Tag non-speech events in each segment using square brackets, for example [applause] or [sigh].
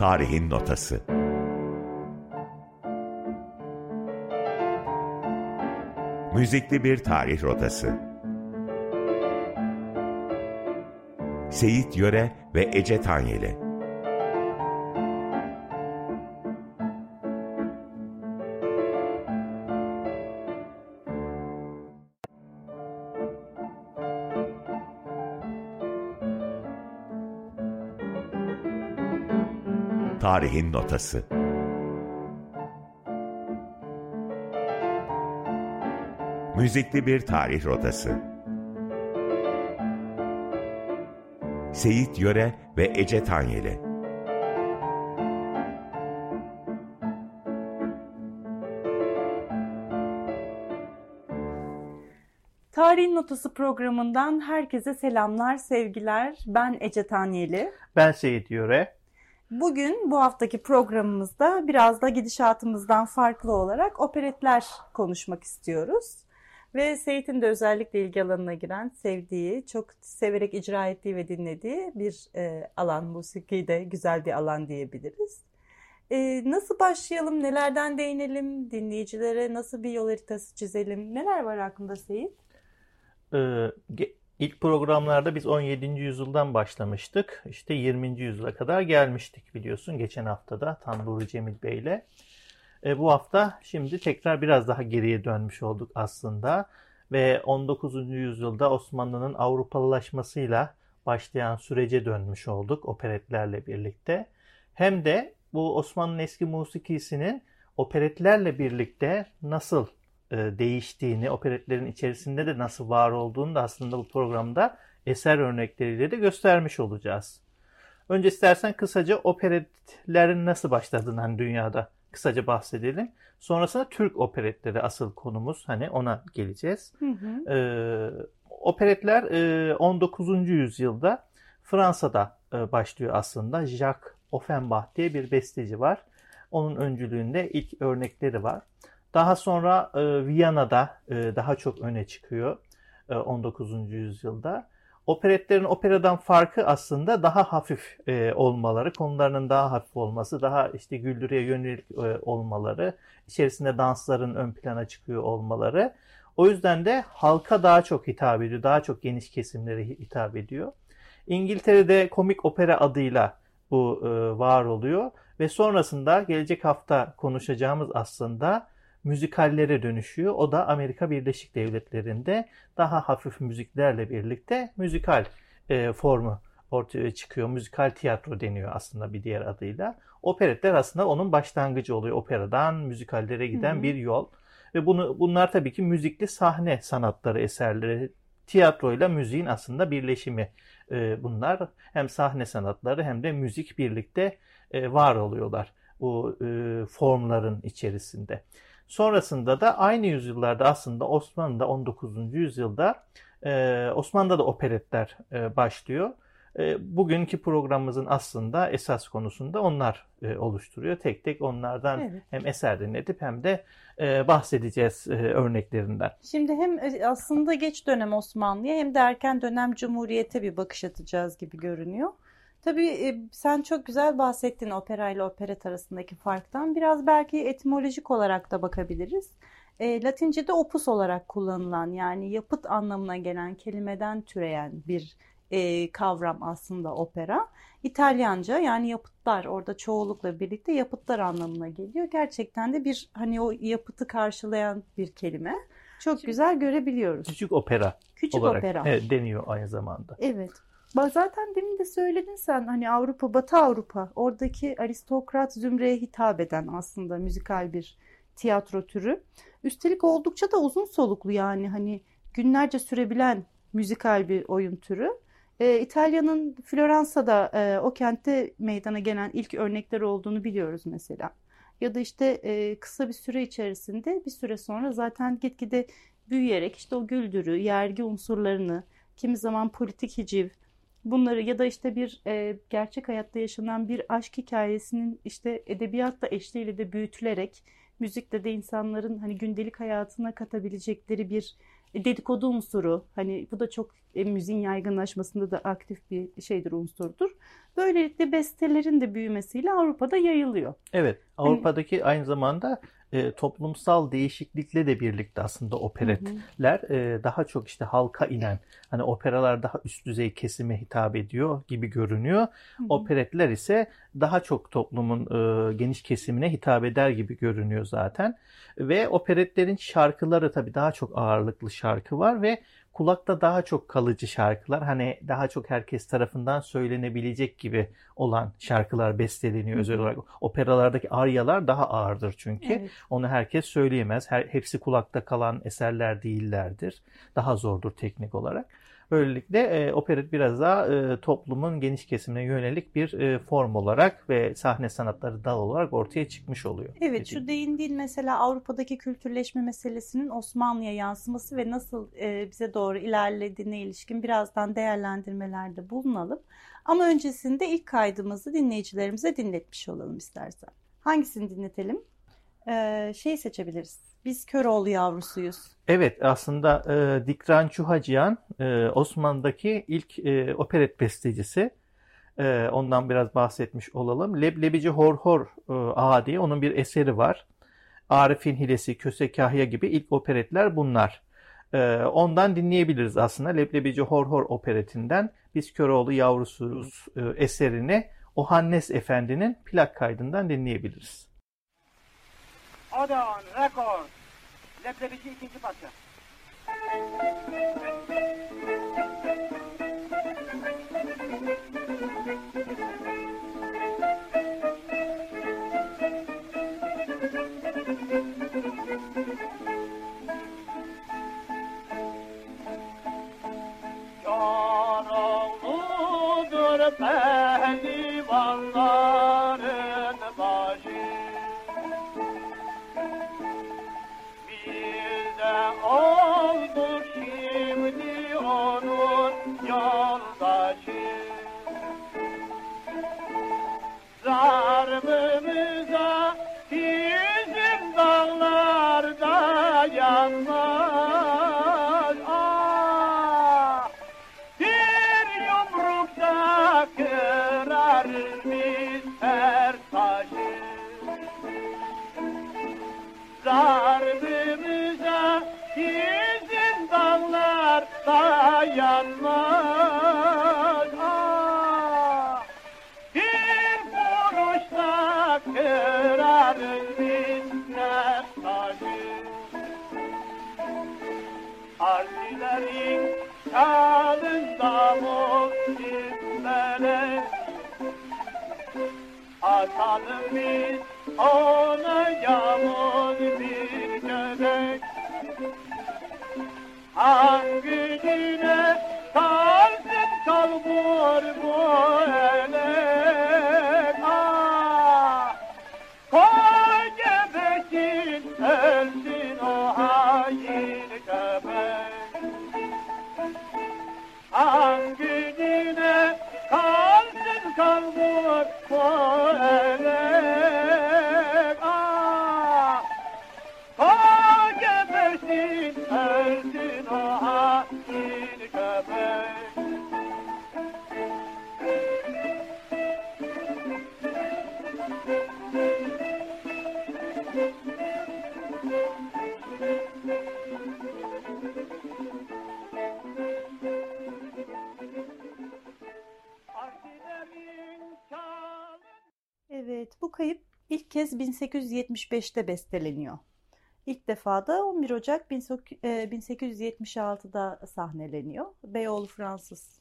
Tarihin Notası. Müzikli bir tarih rotası. Seyit Yöre ve Ece Tanyeli Tarihin Notası Müzikli bir tarih rotası Seyit Yöre ve Ece Tanyeli Tarihin Notası programından herkese selamlar, sevgiler. Ben Ece Tanyeli. Ben Seyit Yöre. Bugün bu haftaki programımızda biraz da gidişatımızdan farklı olarak operetler konuşmak istiyoruz. Ve Seyit'in de özellikle ilgi alanına giren, sevdiği, çok severek icra ettiği ve dinlediği bir e, alan, musiki de güzel bir alan diyebiliriz. E, nasıl başlayalım, nelerden değinelim, dinleyicilere nasıl bir yol haritası çizelim, neler var aklında Seyit? Ee, İlk programlarda biz 17. yüzyıldan başlamıştık. İşte 20. yüzyıla kadar gelmiştik biliyorsun geçen haftada Tanburi Cemil Bey ile. E, bu hafta şimdi tekrar biraz daha geriye dönmüş olduk aslında. Ve 19. yüzyılda Osmanlı'nın Avrupalılaşmasıyla başlayan sürece dönmüş olduk operetlerle birlikte. Hem de bu Osmanlı'nın eski musikisinin operetlerle birlikte nasıl değiştiğini, operetlerin içerisinde de nasıl var olduğunu da aslında bu programda eser örnekleriyle de göstermiş olacağız. Önce istersen kısaca operetlerin nasıl başladığını hani dünyada kısaca bahsedelim. Sonrasında Türk operetleri asıl konumuz hani ona geleceğiz. Hı hı. Ee, operetler e, 19. yüzyılda Fransa'da e, başlıyor aslında. Jacques Offenbach diye bir besteci var. Onun öncülüğünde ilk örnekleri var. Daha sonra e, Viyana'da e, daha çok öne çıkıyor e, 19. yüzyılda. Operetlerin operadan farkı aslında daha hafif e, olmaları, konularının daha hafif olması, daha işte güldürüye yönelik e, olmaları, içerisinde dansların ön plana çıkıyor olmaları. O yüzden de halka daha çok hitap ediyor, daha çok geniş kesimlere hitap ediyor. İngiltere'de komik opera adıyla bu e, var oluyor ve sonrasında gelecek hafta konuşacağımız aslında müzikallere dönüşüyor. O da Amerika Birleşik Devletleri'nde daha hafif müziklerle birlikte müzikal e, formu ortaya çıkıyor. Müzikal tiyatro deniyor aslında bir diğer adıyla. Operetler aslında onun başlangıcı oluyor. Operadan müzikallere giden Hı-hı. bir yol. Ve bunu bunlar tabii ki müzikli sahne sanatları eserleri. Tiyatroyla müziğin aslında birleşimi e, bunlar. Hem sahne sanatları hem de müzik birlikte e, var oluyorlar bu e, formların içerisinde. Sonrasında da aynı yüzyıllarda aslında Osmanlı'da 19. yüzyılda e, Osmanlı'da da operetler e, başlıyor. E, bugünkü programımızın aslında esas konusunda onlar e, oluşturuyor. Tek tek onlardan evet. hem eser dinletip hem de e, bahsedeceğiz e, örneklerinden. Şimdi hem aslında geç dönem Osmanlı'ya hem de erken dönem Cumhuriyet'e bir bakış atacağız gibi görünüyor. Tabii e, sen çok güzel bahsettin opera ile operet arasındaki farktan. Biraz belki etimolojik olarak da bakabiliriz. E, Latince'de opus olarak kullanılan yani yapıt anlamına gelen kelimeden türeyen bir e, kavram aslında opera. İtalyanca yani yapıtlar orada çoğulukla birlikte yapıtlar anlamına geliyor. Gerçekten de bir hani o yapıtı karşılayan bir kelime. Çok küçük, güzel görebiliyoruz. Küçük opera Küçük olarak opera. Evet, deniyor aynı zamanda. Evet. Zaten demin de söyledin sen hani Avrupa, Batı Avrupa oradaki aristokrat zümreye hitap eden aslında müzikal bir tiyatro türü. Üstelik oldukça da uzun soluklu yani hani günlerce sürebilen müzikal bir oyun türü. Ee, İtalya'nın Floransa'da e, o kentte meydana gelen ilk örnekler olduğunu biliyoruz mesela. Ya da işte e, kısa bir süre içerisinde bir süre sonra zaten gitgide büyüyerek işte o güldürü, yergi unsurlarını, kimi zaman politik hiciv, bunları ya da işte bir e, gerçek hayatta yaşanan bir aşk hikayesinin işte edebiyatla eşliğiyle de büyütülerek müzikle de insanların hani gündelik hayatına katabilecekleri bir E, dedikodu unsuru hani bu da çok e, müziğin yaygınlaşmasında da aktif bir şeydir unsurdur. Böylelikle bestelerin de büyümesiyle Avrupa'da yayılıyor. Evet, Avrupa'daki aynı zamanda e, toplumsal değişiklikle de birlikte aslında operetler e, daha çok işte halka inen hani operalar daha üst düzey kesime hitap ediyor gibi görünüyor. Hı hı. Operetler ise daha çok toplumun e, geniş kesimine hitap eder gibi görünüyor zaten. Ve operetlerin şarkıları tabii daha çok ağırlıklı şarkı var ve kulakta daha çok kalıcı şarkılar hani daha çok herkes tarafından söylenebilecek gibi olan şarkılar besteleniyor özel olarak. Operalardaki aryalar daha ağırdır çünkü. Evet. Onu herkes söyleyemez. Her, hepsi kulakta kalan eserler değillerdir. Daha zordur teknik olarak. Böylelikle e, operet biraz daha e, toplumun geniş kesimine yönelik bir e, form olarak ve sahne sanatları dal olarak ortaya çıkmış oluyor. Evet dediğim şu değindiğin mesela Avrupa'daki kültürleşme meselesinin Osmanlı'ya yansıması ve nasıl e, bize doğru ilerlediğine ilişkin birazdan değerlendirmelerde bulunalım. Ama öncesinde ilk kaydımızı dinleyicilerimize dinletmiş olalım istersen. Hangisini dinletelim? Ee, şeyi seçebiliriz. Biz Köroğlu yavrusuyuz. Evet aslında e, Dikran Çuhacıyan e, Osmanlı'daki ilk e, operet bestecisi. E, ondan biraz bahsetmiş olalım. Leblebici Hor Hor e, Ağa diye onun bir eseri var. Arif'in Hilesi, Köse Kahya gibi ilk operetler bunlar. E, ondan dinleyebiliriz aslında. Leblebici Hor Hor operetinden Biz Köroğlu Yavrusuyuz e, eserini Ohannes Efendi'nin plak kaydından dinleyebiliriz. Odon, rekord. Leblebici ikinci parça. Yaralıdır pehlivanların kayıp ilk kez 1875'te besteleniyor. İlk defa da 11 Ocak 1876'da sahneleniyor. Beyoğlu Fransız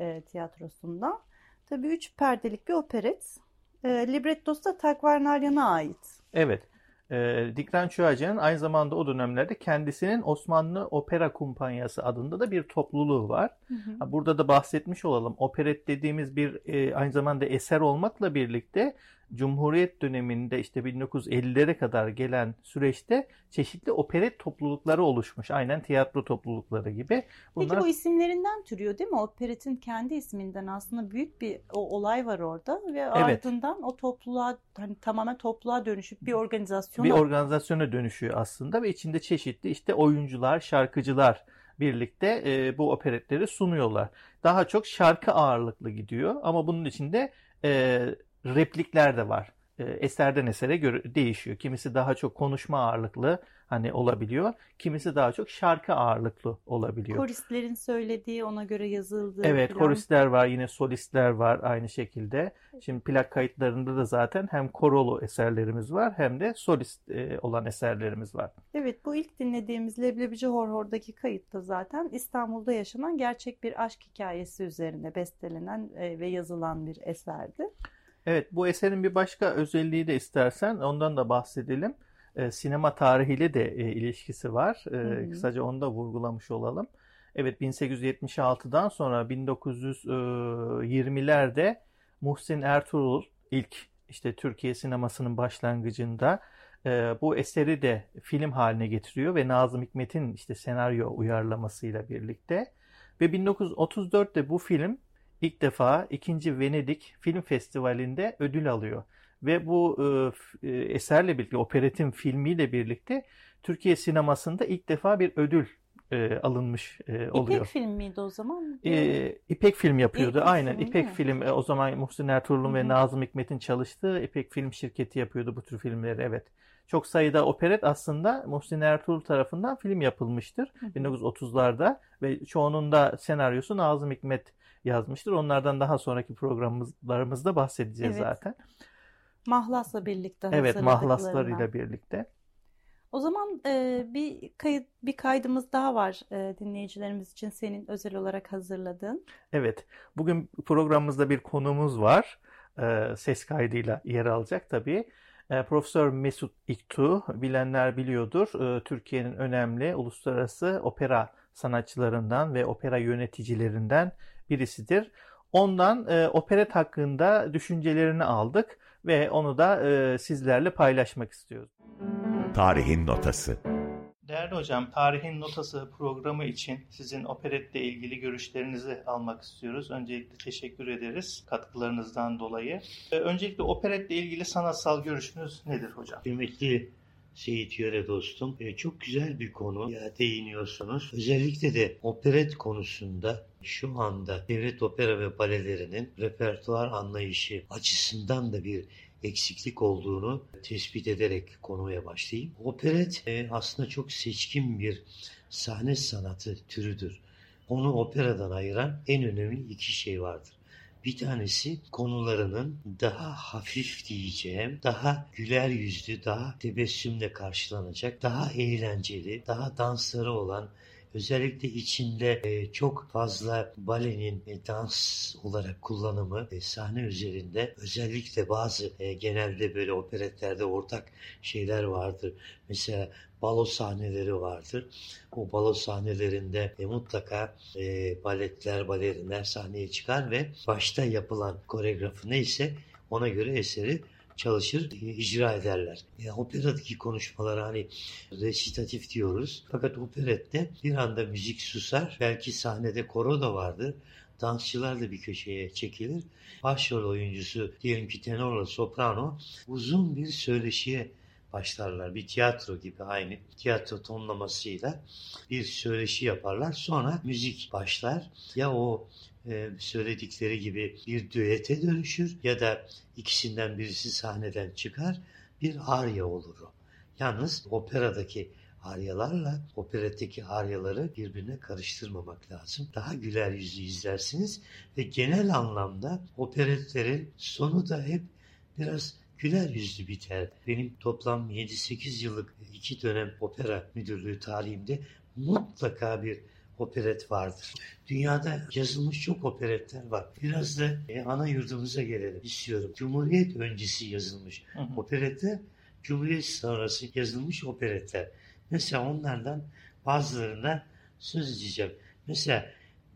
e, tiyatrosunda. Tabii üç perdelik bir operet. E, librettosu da Takvarnalyan'a ait. Evet. E, Dikran Çuhacı'nın aynı zamanda o dönemlerde kendisinin Osmanlı Opera Kumpanyası adında da bir topluluğu var. Ha, Burada da bahsetmiş olalım. Operet dediğimiz bir e, aynı zamanda eser olmakla birlikte Cumhuriyet döneminde işte 1950'lere kadar gelen süreçte çeşitli operet toplulukları oluşmuş. Aynen tiyatro toplulukları gibi. Bunlar... Peki bu isimlerinden türüyor değil mi? Operetin kendi isminden aslında büyük bir o olay var orada ve evet. ardından o topluluğa hani tamamen topluluğa dönüşüp bir organizasyona bir organizasyona dönüşüyor aslında ve içinde çeşitli işte oyuncular, şarkıcılar birlikte e, bu operetleri sunuyorlar. Daha çok şarkı ağırlıklı gidiyor ama bunun içinde e, replikler de var. E, eserden esere göre değişiyor. Kimisi daha çok konuşma ağırlıklı hani olabiliyor. Kimisi daha çok şarkı ağırlıklı olabiliyor. Koristlerin söylediği ona göre yazıldığı. Evet falan. koristler var yine solistler var aynı şekilde. Şimdi plak kayıtlarında da zaten hem korolu eserlerimiz var hem de solist e, olan eserlerimiz var. Evet bu ilk dinlediğimiz Leblebici Horhor'daki kayıtta zaten İstanbul'da yaşanan gerçek bir aşk hikayesi üzerine bestelenen e, ve yazılan bir eserdi. Evet bu eserin bir başka özelliği de istersen ondan da bahsedelim. E, sinema tarihiyle de e, ilişkisi var. E, hı. Kısaca onu da vurgulamış olalım. Evet 1876'dan sonra 1920'lerde Muhsin Ertuğrul ilk işte Türkiye sinemasının başlangıcında e, bu eseri de film haline getiriyor ve Nazım Hikmet'in işte senaryo uyarlamasıyla birlikte ve 1934'te bu film ilk defa 2. Venedik Film Festivali'nde ödül alıyor. Ve bu e, e, eserle birlikte, operetin filmiyle birlikte Türkiye sinemasında ilk defa bir ödül e, alınmış e, oluyor. İpek film miydi o zaman? E, İpek film yapıyordu. İpek Aynen film, İpek film. E, o zaman Muhsin Ertuğrul'un ve Nazım Hikmet'in çalıştığı İpek film şirketi yapıyordu bu tür filmleri. Evet. Çok sayıda operet aslında Muhsin Ertuğrul tarafından film yapılmıştır. Hı hı. 1930'larda ve çoğunun da senaryosu Nazım Hikmet yazmıştır. Onlardan daha sonraki programlarımızda bahsedeceğiz evet. zaten. Mahlas'la birlikte Evet, mahlaslarıyla birlikte. O zaman e, bir kayıt bir kaydımız daha var e, dinleyicilerimiz için senin özel olarak hazırladığın. Evet, bugün programımızda bir konumuz var. E, ses kaydıyla yer alacak tabii. E, Profesör Mesut İktu, bilenler biliyordur. E, Türkiye'nin önemli uluslararası opera sanatçılarından ve opera yöneticilerinden birisidir. Ondan e, operet hakkında düşüncelerini aldık ve onu da e, sizlerle paylaşmak istiyoruz. Tarihin Notası Değerli hocam, Tarihin Notası programı için sizin operetle ilgili görüşlerinizi almak istiyoruz. Öncelikle teşekkür ederiz katkılarınızdan dolayı. E, öncelikle operetle ilgili sanatsal görüşünüz nedir hocam? Kıymetli Seyit Yöre dostum. E, çok güzel bir konu ya değiniyorsunuz. Özellikle de operet konusunda şu anda devlet opera ve balelerinin repertuar anlayışı açısından da bir eksiklik olduğunu tespit ederek konuya başlayayım. Operet e, aslında çok seçkin bir sahne sanatı türüdür. Onu operadan ayıran en önemli iki şey vardır. Bir tanesi konularının daha hafif diyeceğim, daha güler yüzlü, daha tebessümle karşılanacak, daha eğlenceli, daha dansları olan Özellikle içinde e, çok fazla balenin e, dans olarak kullanımı e, sahne üzerinde özellikle bazı e, genelde böyle operetlerde ortak şeyler vardır. Mesela balo sahneleri vardır. O balo sahnelerinde e, mutlaka e, baletler, balerinler sahneye çıkar ve başta yapılan koreografı neyse ona göre eseri çalışır, e, icra ederler. E, operadaki konuşmalar hani resitatif diyoruz. Fakat operette bir anda müzik susar. Belki sahnede koro da vardır. Dansçılar da bir köşeye çekilir. Başrol oyuncusu diyelim ki tenorla soprano uzun bir söyleşiye başlarlar. Bir tiyatro gibi aynı tiyatro tonlamasıyla bir söyleşi yaparlar. Sonra müzik başlar. Ya o e, söyledikleri gibi bir düete dönüşür ya da ikisinden birisi sahneden çıkar bir arya olur o. Yalnız operadaki aryalarla operetteki aryaları birbirine karıştırmamak lazım. Daha güler yüzlü izlersiniz ve genel anlamda operetlerin sonu da hep biraz güler yüzlü biter. Benim toplam 7-8 yıllık iki dönem opera müdürlüğü tarihimde mutlaka bir operet vardır. Dünyada yazılmış çok operetler var. Biraz da e, ana yurdumuza gelelim istiyorum. Cumhuriyet öncesi yazılmış hı hı. operetler, Cumhuriyet sonrası yazılmış operetler. Mesela onlardan bazılarına söz edeceğim. Mesela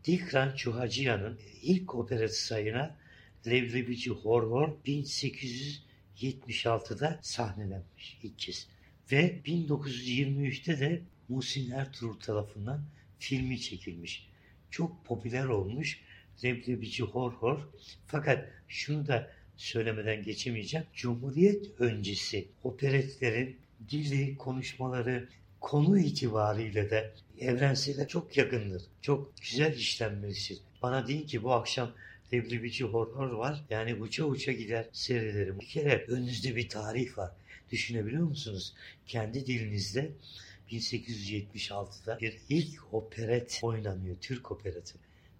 Dikran Çuhacıyan'ın ilk operet sayına Leblebici Horhor 1800 1976'da sahnelenmiş ilk kez. Ve 1923'te de Muhsin Ertuğrul tarafından filmi çekilmiş. Çok popüler olmuş. Leblebici Hor Hor. Fakat şunu da söylemeden geçemeyeceğim. Cumhuriyet öncesi operetlerin dili, konuşmaları, konu itibariyle de evrensele çok yakındır. Çok güzel işlenmelidir. Bana deyin ki bu akşam Leblebici Horror var. Yani uça uça gider seyrederim. Bir kere önünüzde bir tarih var. Düşünebiliyor musunuz? Kendi dilinizde 1876'da bir ilk operet oynanıyor. Türk opereti.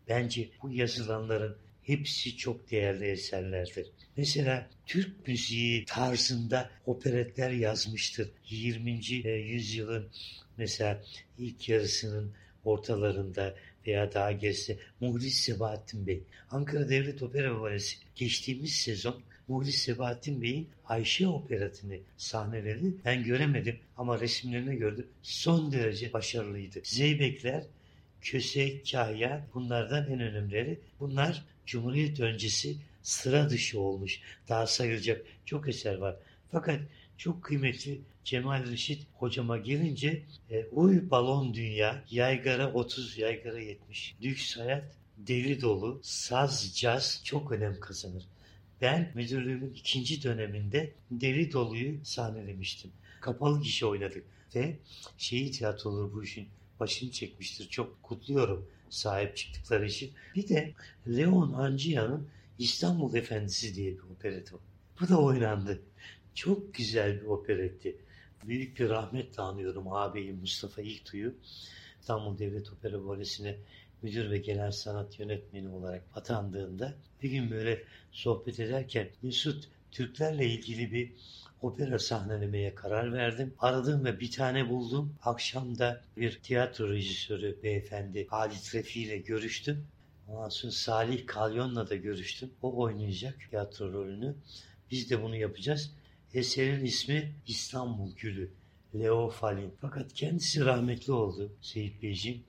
Bence bu yazılanların hepsi çok değerli eserlerdir. Mesela Türk müziği tarzında operetler yazmıştır. 20. yüzyılın mesela ilk yarısının ortalarında veya daha gerisi Muhlis Sebahattin Bey. Ankara Devlet Opera Balesi geçtiğimiz sezon Muhlis Sebahattin Bey'in Ayşe operatını sahneledi. Ben göremedim ama resimlerini gördüm. Son derece başarılıydı. Zeybekler, Köse, Kahya bunlardan en önemlileri. Bunlar Cumhuriyet öncesi sıra dışı olmuş. Daha sayılacak çok eser var. Fakat çok kıymetli Cemal Reşit hocama gelince e, Uy Balon Dünya, Yaygara 30, Yaygara 70, Lüks Hayat, Deli Dolu, Saz, Caz çok önem kazanır. Ben müdürlüğümün ikinci döneminde Deli Dolu'yu sahnelemiştim. Kapalı gişe oynadık ve şehir tiyatroları bu işin başını çekmiştir. Çok kutluyorum sahip çıktıkları için. Bir de Leon Ancia'nın İstanbul Efendisi diye bir opereti var. Bu da oynandı. Çok güzel bir operetti. Büyük bir rahmetle anıyorum ağabeyim Mustafa İlktuğ'u. İstanbul Devlet Opera Balesi'ne müdür ve genel sanat yönetmeni olarak atandığında bir gün böyle sohbet ederken Mesut Türklerle ilgili bir opera sahnelemeye karar verdim. Aradım ve bir tane buldum. Akşamda bir tiyatro rejisörü beyefendi Halit Refi ile görüştüm. Ondan sonra Salih Kalyon'la da görüştüm. O oynayacak tiyatro rolünü. Biz de bunu yapacağız. Eserin ismi İstanbul Gülü. Leo Falin. Fakat kendisi rahmetli oldu Seyit Beyciğim.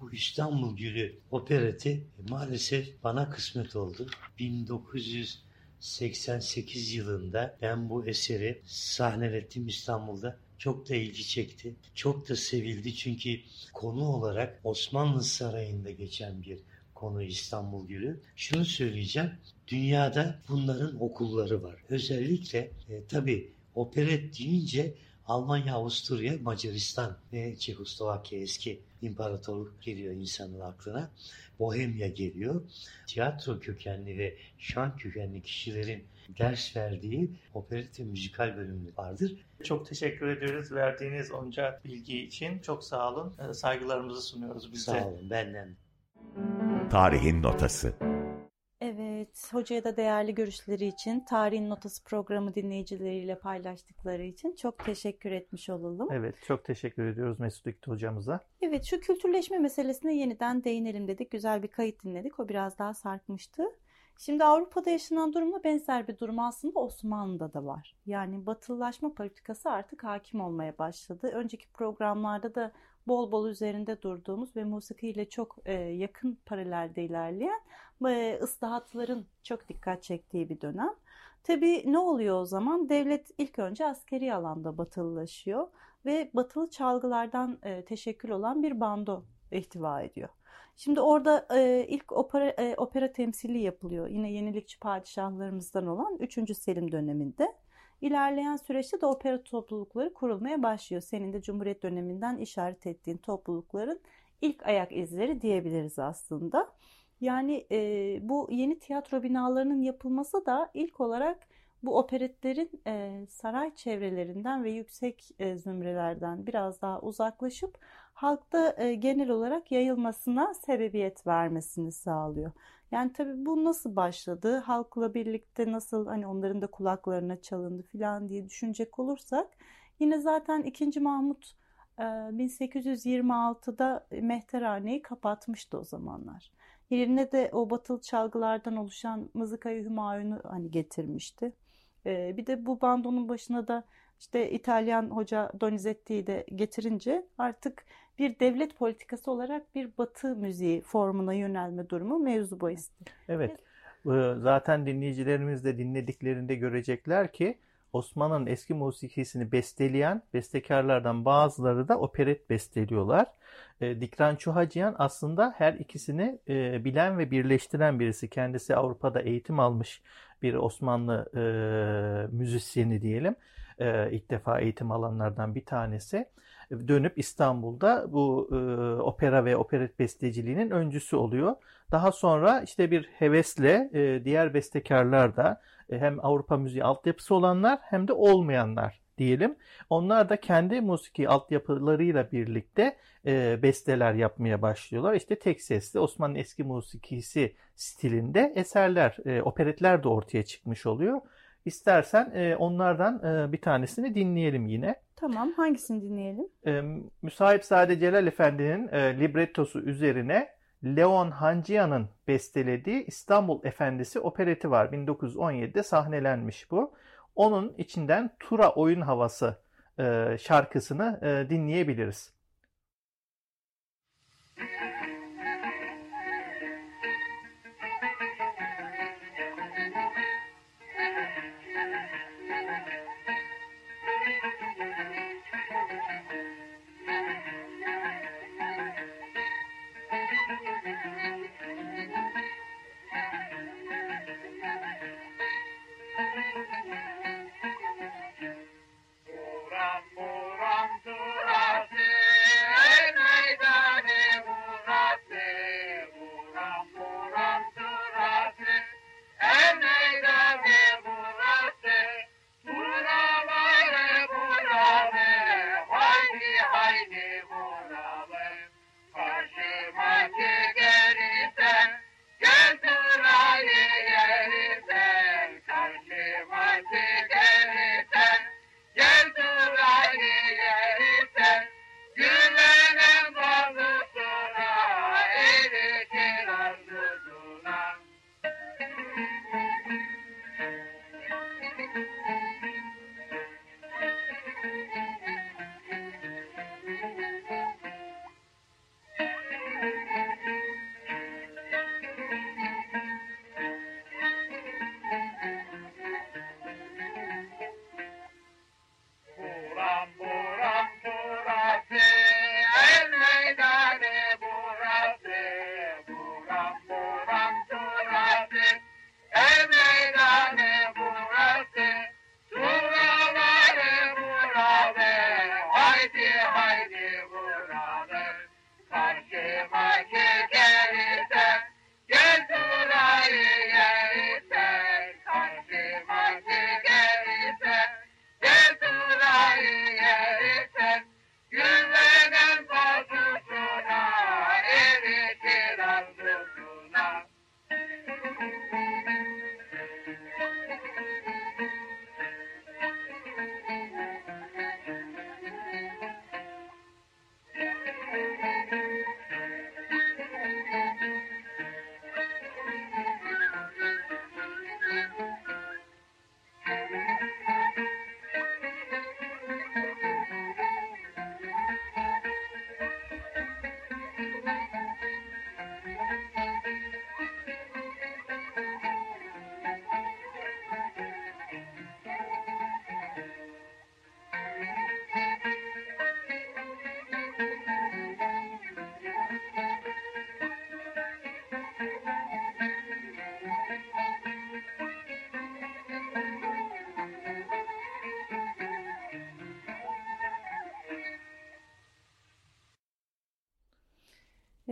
Bu İstanbul Gülü opereti maalesef bana kısmet oldu. 1988 yılında ben bu eseri sahnelettim İstanbul'da. Çok da ilgi çekti. Çok da sevildi çünkü konu olarak Osmanlı Sarayı'nda geçen bir konu İstanbul Gülü. Şunu söyleyeceğim. Dünyada bunların okulları var. Özellikle e, tabii operet deyince Almanya, Avusturya, Macaristan ve Çekoslovakya eski imparatorluk geliyor insanın aklına. Bohemya geliyor. Tiyatro kökenli ve şan kökenli kişilerin ders verdiği operet ve müzikal bölümü vardır. Çok teşekkür ediyoruz verdiğiniz onca bilgi için. Çok sağ olun. Saygılarımızı sunuyoruz biz de. Sağ olun benden. Tarihin Notası Evet, hocaya da değerli görüşleri için, Tarihin Notası programı dinleyicileriyle paylaştıkları için çok teşekkür etmiş olalım. Evet, çok teşekkür ediyoruz Mesut İkti hocamıza. Evet, şu kültürleşme meselesine yeniden değinelim dedik. Güzel bir kayıt dinledik. O biraz daha sarkmıştı. Şimdi Avrupa'da yaşanan durumla benzer bir durum aslında Osmanlı'da da var. Yani batılılaşma politikası artık hakim olmaya başladı. Önceki programlarda da bol bol üzerinde durduğumuz ve musikiyle çok e, yakın paralelde ilerleyen e, ıslahatların çok dikkat çektiği bir dönem. Tabii ne oluyor o zaman? Devlet ilk önce askeri alanda batılılaşıyor ve batılı çalgılardan e, teşekkül olan bir bando ihtiva ediyor. Şimdi orada e, ilk opera, e, opera temsili yapılıyor. Yine yenilikçi padişahlarımızdan olan 3. Selim döneminde. İlerleyen süreçte de opera toplulukları kurulmaya başlıyor. Senin de Cumhuriyet döneminden işaret ettiğin toplulukların ilk ayak izleri diyebiliriz aslında. Yani e, bu yeni tiyatro binalarının yapılması da ilk olarak bu operetlerin e, saray çevrelerinden ve yüksek e, zümrelerden biraz daha uzaklaşıp halkta e, genel olarak yayılmasına sebebiyet vermesini sağlıyor. Yani tabii bu nasıl başladı? Halkla birlikte nasıl hani onların da kulaklarına çalındı falan diye düşünecek olursak yine zaten 2. Mahmut 1826'da Mehterhane'yi kapatmıştı o zamanlar. Yerine de o batılı çalgılardan oluşan mızıkayı Hümayun'u hani getirmişti. Bir de bu bandonun başına da işte İtalyan hoca Donizetti'yi de getirince artık bir devlet politikası olarak bir batı müziği formuna yönelme durumu mevzu bahisti. Evet. Zaten dinleyicilerimiz de dinlediklerinde görecekler ki Osmanlı'nın eski musikisini besteleyen bestekarlardan bazıları da operet besteliyorlar. E, Dikran Çuhacıyan aslında her ikisini e, bilen ve birleştiren birisi. Kendisi Avrupa'da eğitim almış bir Osmanlı e, müzisyeni diyelim. E, ilk defa eğitim alanlardan bir tanesi. Dönüp İstanbul'da bu e, opera ve operet besteciliğinin öncüsü oluyor. Daha sonra işte bir hevesle e, diğer bestekarlar da e, hem Avrupa müziği altyapısı olanlar hem de olmayanlar diyelim. Onlar da kendi musiki altyapılarıyla birlikte e, besteler yapmaya başlıyorlar. İşte tek sesli Osmanlı eski musikisi stilinde eserler, e, operetler de ortaya çıkmış oluyor. İstersen e, onlardan e, bir tanesini dinleyelim yine. Tamam, hangisini dinleyelim? E, Müsahipzade Celal Efendi'nin e, librettosu üzerine Leon Hancia'nın bestelediği İstanbul Efendisi opereti var. 1917'de sahnelenmiş bu. Onun içinden Tura Oyun Havası e, şarkısını e, dinleyebiliriz. Buram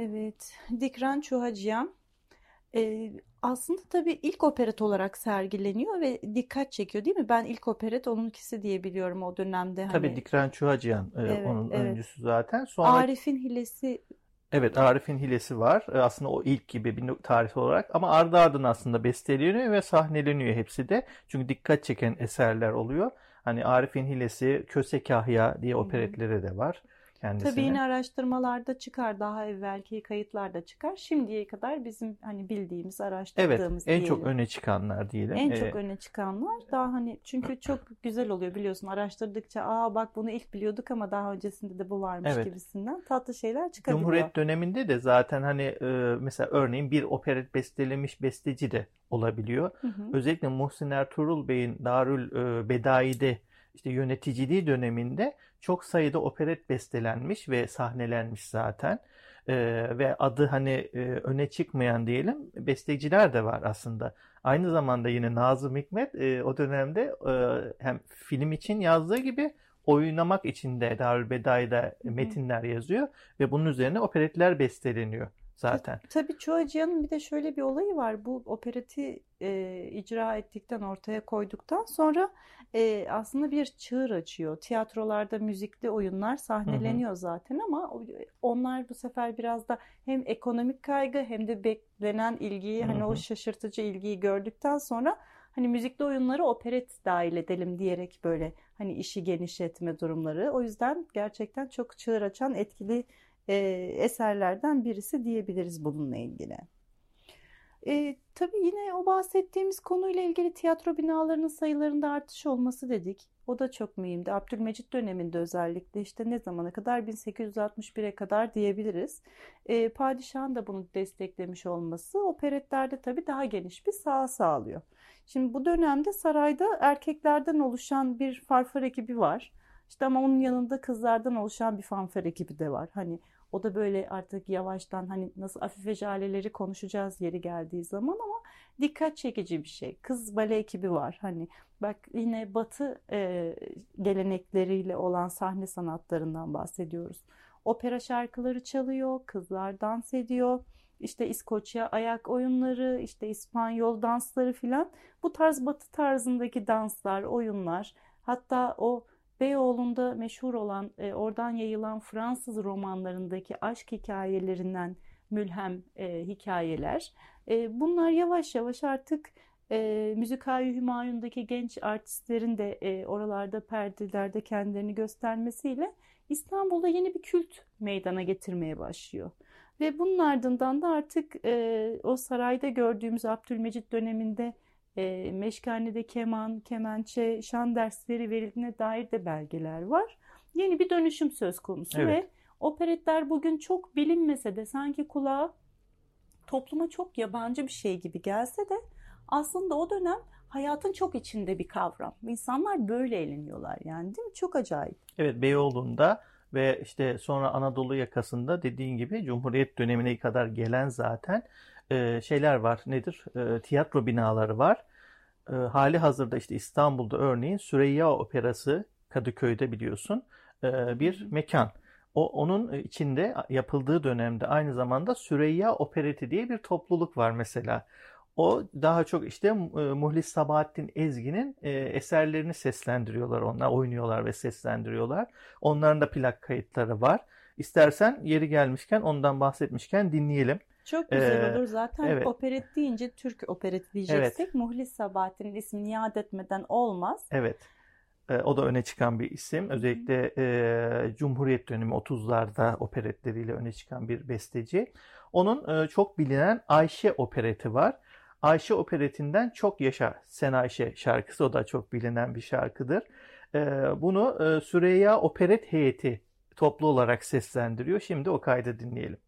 Evet, Dikran Çuhacıyan. Ee, aslında tabii ilk operet olarak sergileniyor ve dikkat çekiyor değil mi? Ben ilk operet onunkisi diye biliyorum o dönemde. Tabii Hani Dikran Çuhacıyan e, Evet, onun evet. öncüsü zaten. Sonra Arif'in Hilesi Evet Arif'in Hilesi var. E, Aslında o ilk gibi bir tarih olarak ama ardı ardına aslında besteleniyor ve sahneleniyor hepsi de. Çünkü dikkat çeken eserler oluyor. Hani Arif'in Hilesi, Köse Kahya diye operetleri de var. Kendisini. Tabii yine araştırmalarda çıkar, daha evvelki kayıtlarda çıkar. Şimdiye kadar bizim hani bildiğimiz, Evet, araştırdığımız en çok diyelim. öne çıkanlar diyelim. En Ee, çok öne çıkanlar daha hani çünkü çok güzel oluyor biliyorsun araştırdıkça aa bak bunu ilk biliyorduk ama daha öncesinde de bu varmış Evet. gibisinden tatlı şeyler çıkabiliyor. Cumhuriyet döneminde de zaten hani e, mesela örneğin bir operet bestelemiş besteci de olabiliyor. Hı hı. Özellikle Muhsin Ertuğrul Bey'in Darül e, Bedai'de işte yöneticiliği döneminde çok sayıda operet bestelenmiş ve sahnelenmiş zaten. E, ve adı hani e, öne çıkmayan diyelim besteciler de var aslında. Aynı zamanda yine Nazım Hikmet e, o dönemde e, hem film için yazdığı gibi oynamak için de Darül Bedai'de hı. metinler yazıyor ve bunun üzerine operetler besteleniyor zaten. Tabii Çoğacıyan'ın bir de şöyle bir olayı var. Bu opereti e, icra ettikten, ortaya koyduktan sonra e, aslında bir çığır açıyor. Tiyatrolarda müzikli oyunlar sahneleniyor zaten ama o- onlar bu sefer biraz da hem ekonomik kaygı hem de beklenen ilgiyi, hani Hı o hı. şaşırtıcı ilgiyi gördükten sonra hani müzikli oyunları operet dahil edelim diyerek böyle hani işi genişletme durumları. O yüzden gerçekten çok çığır açan etkili e, eserlerden birisi diyebiliriz bununla ilgili. E, tabii yine o bahsettiğimiz konuyla ilgili tiyatro binalarının sayılarında artış olması dedik. O da çok mühimdi. Abdülmecit döneminde özellikle işte ne zamana kadar 1861'e kadar diyebiliriz. E, padişahın da bunu desteklemiş olması operetlerde tabii daha geniş bir saha sağlıyor. Şimdi bu dönemde sarayda erkeklerden oluşan bir farfar ekibi var. İşte ama onun yanında kızlardan oluşan bir fanfare ekibi de var. Hani o da böyle artık yavaştan hani nasıl Afife Jaleleri konuşacağız yeri geldiği zaman ama dikkat çekici bir şey. Kız bale ekibi var. Hani bak yine Batı e, gelenekleriyle olan sahne sanatlarından bahsediyoruz. Opera şarkıları çalıyor, kızlar dans ediyor. İşte İskoçya ayak oyunları, işte İspanyol dansları filan. Bu tarz Batı tarzındaki danslar, oyunlar, hatta o Beyoğlu'nda meşhur olan, e, oradan yayılan Fransız romanlarındaki aşk hikayelerinden mülhem e, hikayeler. E, bunlar yavaş yavaş artık e, Müzikal-i Hümayun'daki genç artistlerin de e, oralarda perdelerde kendilerini göstermesiyle İstanbul'da yeni bir kült meydana getirmeye başlıyor. Ve bunun ardından da artık e, o sarayda gördüğümüz Abdülmecit döneminde e, meşkanede keman, kemençe, şan dersleri verildiğine dair de belgeler var. Yeni bir dönüşüm söz konusu Evet. ve operetler bugün çok bilinmese de sanki kulağa topluma çok yabancı bir şey gibi gelse de aslında o dönem hayatın çok içinde bir kavram. İnsanlar böyle eğleniyorlar yani değil mi? Çok acayip. Evet Beyoğlu'nda ve işte sonra Anadolu yakasında dediğin gibi Cumhuriyet dönemine kadar gelen zaten e, şeyler var. Nedir? E, tiyatro binaları var. E, hali hazırda işte İstanbul'da örneğin Süreyya Operası Kadıköy'de biliyorsun e, bir mekan. O onun içinde yapıldığı dönemde aynı zamanda Süreyya Opereti diye bir topluluk var mesela. O daha çok işte e, Muhlis Sabahattin Ezgi'nin e, eserlerini seslendiriyorlar onlar, oynuyorlar ve seslendiriyorlar. Onların da plak kayıtları var. İstersen yeri gelmişken ondan bahsetmişken dinleyelim. Çok güzel Ee, olur. Zaten evet. operet deyince Türk opereti diyeceksek Muhlis Sabahattin'in ismini yad etmeden olmaz. Evet. E, o da öne çıkan bir isim. Özellikle e, Cumhuriyet dönemi 30'larda operetleriyle öne çıkan bir besteci. Onun e, çok bilinen Ayşe opereti var. Ayşe operetinden Çok Yaşa Sen Ayşe şarkısı o da çok bilinen bir şarkıdır. E, bunu e, Süreyya Operet Heyeti toplu olarak seslendiriyor. Şimdi o kaydı dinleyelim.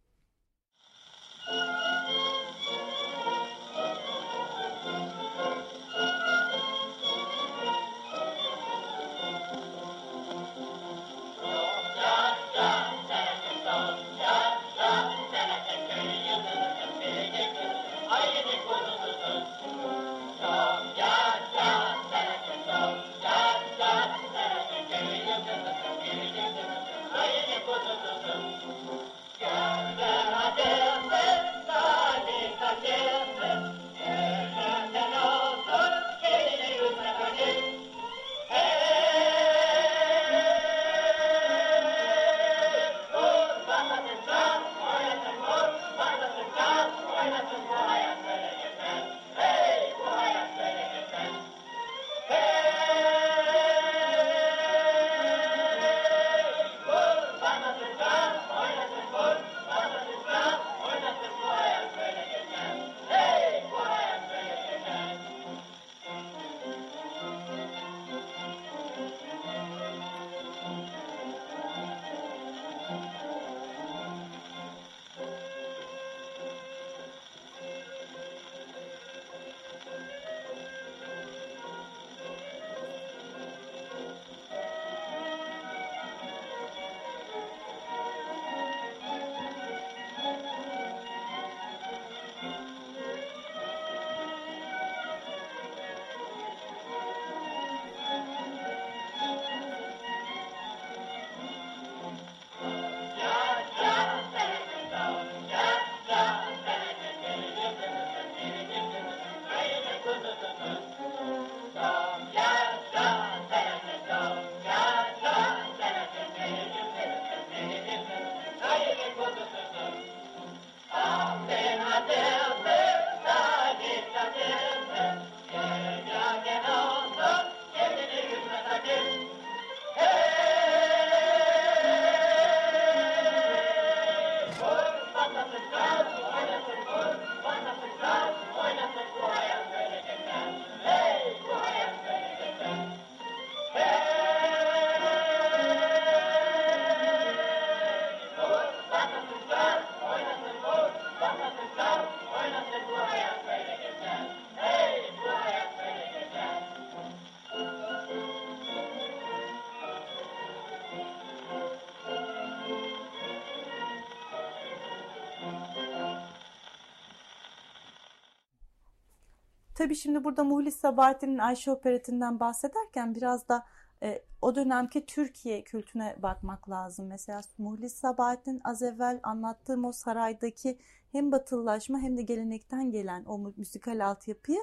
Tabii şimdi burada Muhlis Sabahattin'in Ayşe Operetinden bahsederken biraz da e, o dönemki Türkiye kültüne bakmak lazım. Mesela Muhlis Sabahattin az evvel anlattığım o saraydaki hem batılılaşma hem de gelenekten gelen o müzikal altyapıyı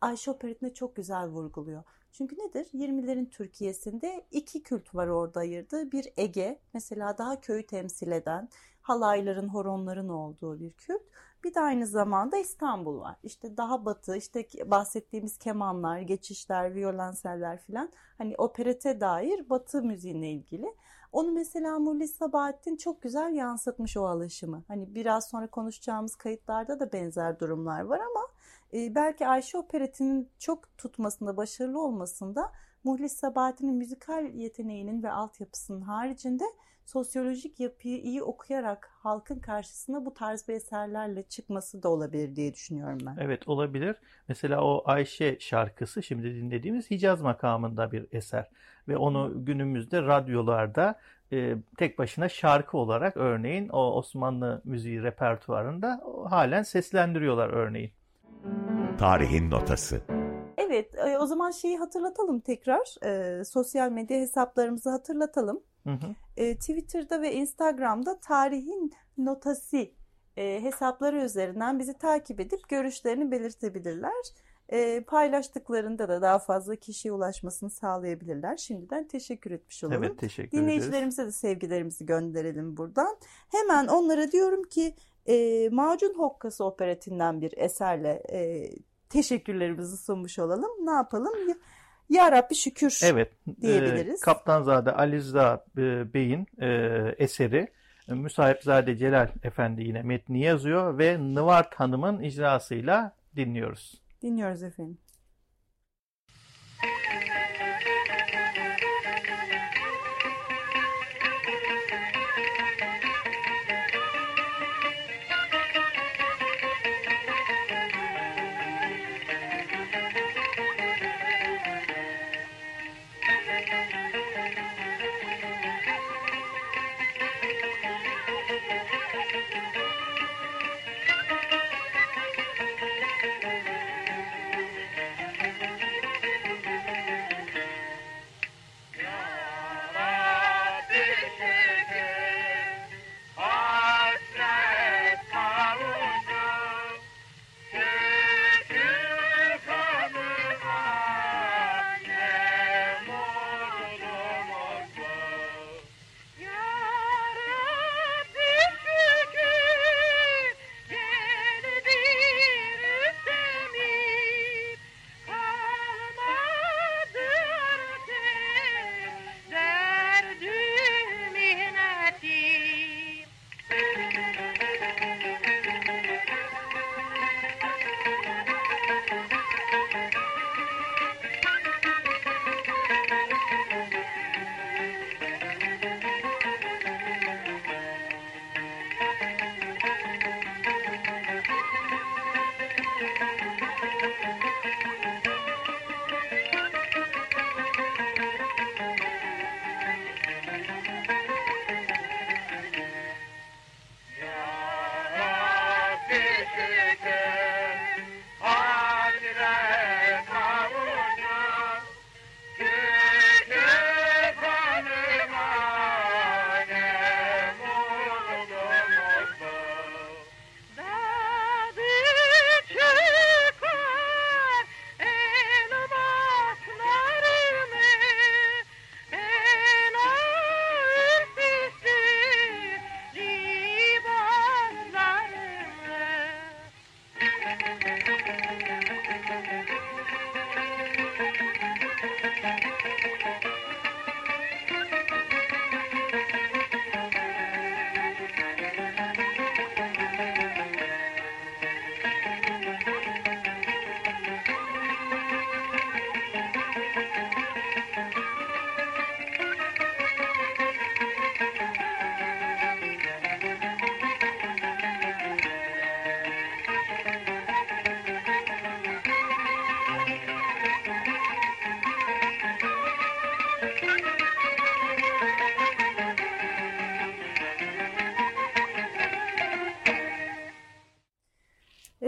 Ayşe Operetinde çok güzel vurguluyor. Çünkü nedir? 20'lerin Türkiye'sinde iki kült var orada ayırdığı. Bir Ege, mesela daha köyü temsil eden, halayların, horonların olduğu bir kült. Bir de aynı zamanda İstanbul var. İşte daha batı, işte bahsettiğimiz kemanlar, geçişler, violonseller filan. Hani operete dair batı müziğine ilgili. Onu mesela Mulli Sabahattin çok güzel yansıtmış o alışımı. Hani biraz sonra konuşacağımız kayıtlarda da benzer durumlar var ama e, belki Ayşe Opereti'nin çok tutmasında, başarılı olmasında Muhlis Sabahattin'in müzikal yeteneğinin ve altyapısının haricinde sosyolojik yapıyı iyi okuyarak halkın karşısına bu tarz bir eserlerle çıkması da olabilir diye düşünüyorum ben. Evet olabilir. Mesela o Ayşe şarkısı şimdi dinlediğimiz Hicaz makamında bir eser ve onu günümüzde radyolarda e, tek başına şarkı olarak örneğin o Osmanlı müziği repertuarında halen seslendiriyorlar örneğin. Tarihin Notası Evet, e, o zaman şeyi hatırlatalım tekrar. E, sosyal medya hesaplarımızı hatırlatalım. Hı hı. E, Twitter'da ve Instagram'da tarihin notası e, hesapları üzerinden bizi takip edip görüşlerini belirtebilirler. E, paylaştıklarında da daha fazla kişiye ulaşmasını sağlayabilirler. Şimdiden teşekkür etmiş olalım. Evet teşekkür Dinleyicilerimize ederiz. de sevgilerimizi gönderelim buradan. Hemen onlara diyorum ki e, Macun Hokkası operetinden bir eserle e, teşekkürlerimizi sunmuş olalım. Ne yapalım? Ya Rabbi şükür evet, diyebiliriz. E, Kaptanzade Alizda e, Bey'in e, eseri Müsahipzade Celal Efendi yine metni yazıyor ve Nıvart Hanım'ın icrasıyla dinliyoruz. Dinliyoruz efendim.